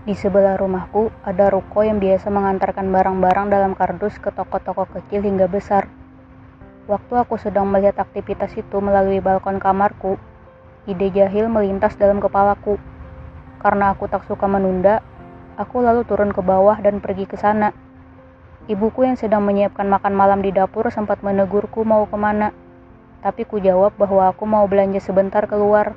Di sebelah rumahku ada ruko yang biasa mengantarkan barang-barang dalam kardus ke toko-toko kecil hingga besar. Waktu aku sedang melihat aktivitas itu melalui balkon kamarku, ide jahil melintas dalam kepalaku. Karena aku tak suka menunda, aku lalu turun ke bawah dan pergi ke sana. Ibuku yang sedang menyiapkan makan malam di dapur sempat menegurku mau ke mana, tapi ku jawab bahwa aku mau belanja sebentar keluar.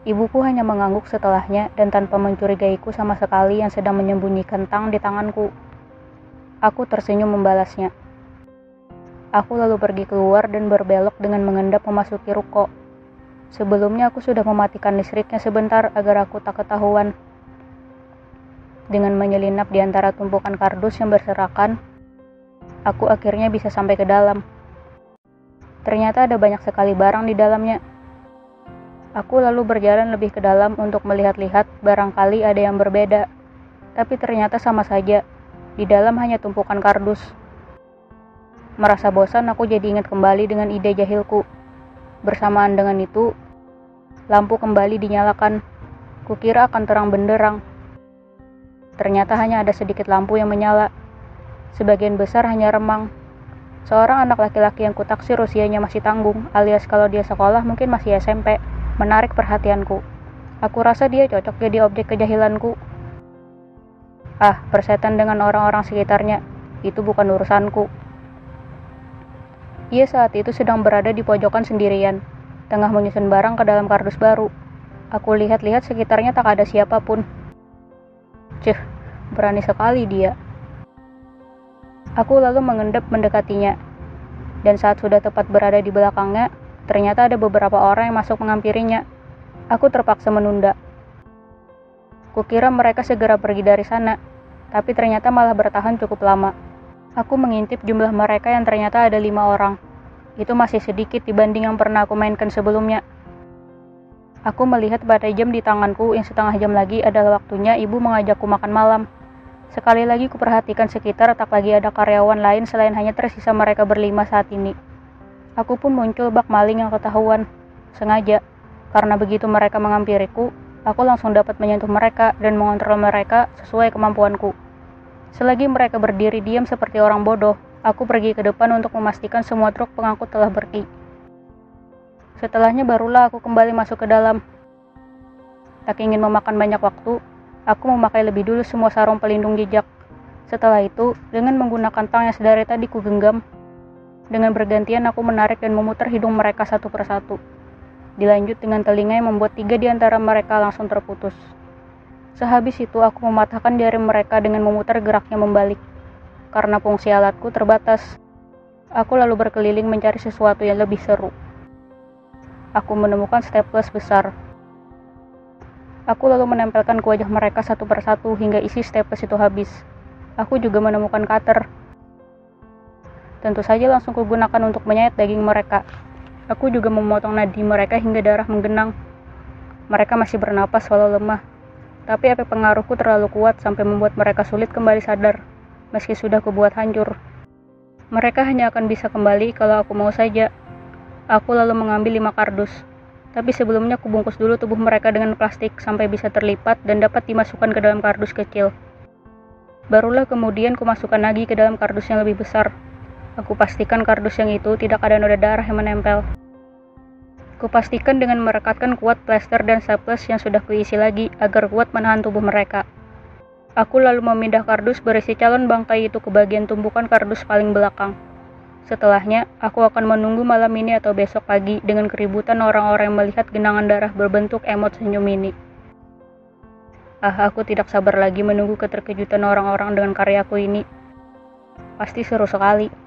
Ibuku hanya mengangguk setelahnya dan tanpa mencurigaiku sama sekali yang sedang menyembunyikan tang di tanganku. Aku tersenyum membalasnya. Aku lalu pergi keluar dan berbelok dengan mengendap memasuki ruko. Sebelumnya aku sudah mematikan listriknya sebentar agar aku tak ketahuan. Dengan menyelinap di antara tumpukan kardus yang berserakan, aku akhirnya bisa sampai ke dalam. Ternyata ada banyak sekali barang di dalamnya, Aku lalu berjalan lebih ke dalam untuk melihat-lihat, barangkali ada yang berbeda. Tapi ternyata sama saja, di dalam hanya tumpukan kardus. Merasa bosan, aku jadi ingat kembali dengan ide jahilku. Bersamaan dengan itu, lampu kembali dinyalakan. Kukira akan terang benderang. Ternyata hanya ada sedikit lampu yang menyala. Sebagian besar hanya remang. Seorang anak laki-laki yang kutaksir usianya masih tanggung, alias kalau dia sekolah mungkin masih SMP menarik perhatianku. Aku rasa dia cocok jadi objek kejahilanku. Ah, persetan dengan orang-orang sekitarnya, itu bukan urusanku. Ia saat itu sedang berada di pojokan sendirian, tengah menyusun barang ke dalam kardus baru. Aku lihat-lihat sekitarnya tak ada siapa pun. Cih, berani sekali dia. Aku lalu mengendap mendekatinya, dan saat sudah tepat berada di belakangnya, Ternyata ada beberapa orang yang masuk menghampirinya. Aku terpaksa menunda. Kukira mereka segera pergi dari sana, tapi ternyata malah bertahan cukup lama. Aku mengintip jumlah mereka yang ternyata ada lima orang. Itu masih sedikit dibanding yang pernah aku mainkan sebelumnya. Aku melihat pada jam di tanganku yang setengah jam lagi adalah waktunya ibu mengajakku makan malam. Sekali lagi kuperhatikan sekitar tak lagi ada karyawan lain selain hanya tersisa mereka berlima saat ini. Aku pun muncul bak maling yang ketahuan, sengaja. Karena begitu mereka menghampiriku, aku langsung dapat menyentuh mereka dan mengontrol mereka sesuai kemampuanku. Selagi mereka berdiri diam seperti orang bodoh, aku pergi ke depan untuk memastikan semua truk pengangkut telah berki. Setelahnya barulah aku kembali masuk ke dalam. Tak ingin memakan banyak waktu, aku memakai lebih dulu semua sarung pelindung jejak. Setelah itu, dengan menggunakan tang yang sedari tadi ku genggam, dengan bergantian aku menarik dan memutar hidung mereka satu persatu. Dilanjut dengan telinga yang membuat tiga di antara mereka langsung terputus. Sehabis itu aku mematahkan jari mereka dengan memutar geraknya membalik. Karena fungsi alatku terbatas, aku lalu berkeliling mencari sesuatu yang lebih seru. Aku menemukan staples besar. Aku lalu menempelkan ke wajah mereka satu persatu hingga isi staples itu habis. Aku juga menemukan cutter Tentu saja langsung kugunakan untuk menyayat daging mereka. Aku juga memotong nadi mereka hingga darah menggenang. Mereka masih bernapas walau lemah, tapi efek pengaruhku terlalu kuat sampai membuat mereka sulit kembali sadar, meski sudah kubuat hancur. Mereka hanya akan bisa kembali kalau aku mau saja. Aku lalu mengambil lima kardus, tapi sebelumnya kubungkus dulu tubuh mereka dengan plastik sampai bisa terlipat dan dapat dimasukkan ke dalam kardus kecil. Barulah kemudian kumasukkan lagi ke dalam kardus yang lebih besar, Aku pastikan kardus yang itu tidak ada noda darah yang menempel. Kupastikan dengan merekatkan kuat plester dan staples yang sudah kuisi lagi agar kuat menahan tubuh mereka. Aku lalu memindah kardus berisi calon bangkai itu ke bagian tumpukan kardus paling belakang. Setelahnya, aku akan menunggu malam ini atau besok pagi dengan keributan orang-orang yang melihat genangan darah berbentuk emot senyum ini. Ah, aku tidak sabar lagi menunggu keterkejutan orang-orang dengan karyaku ini. Pasti seru sekali.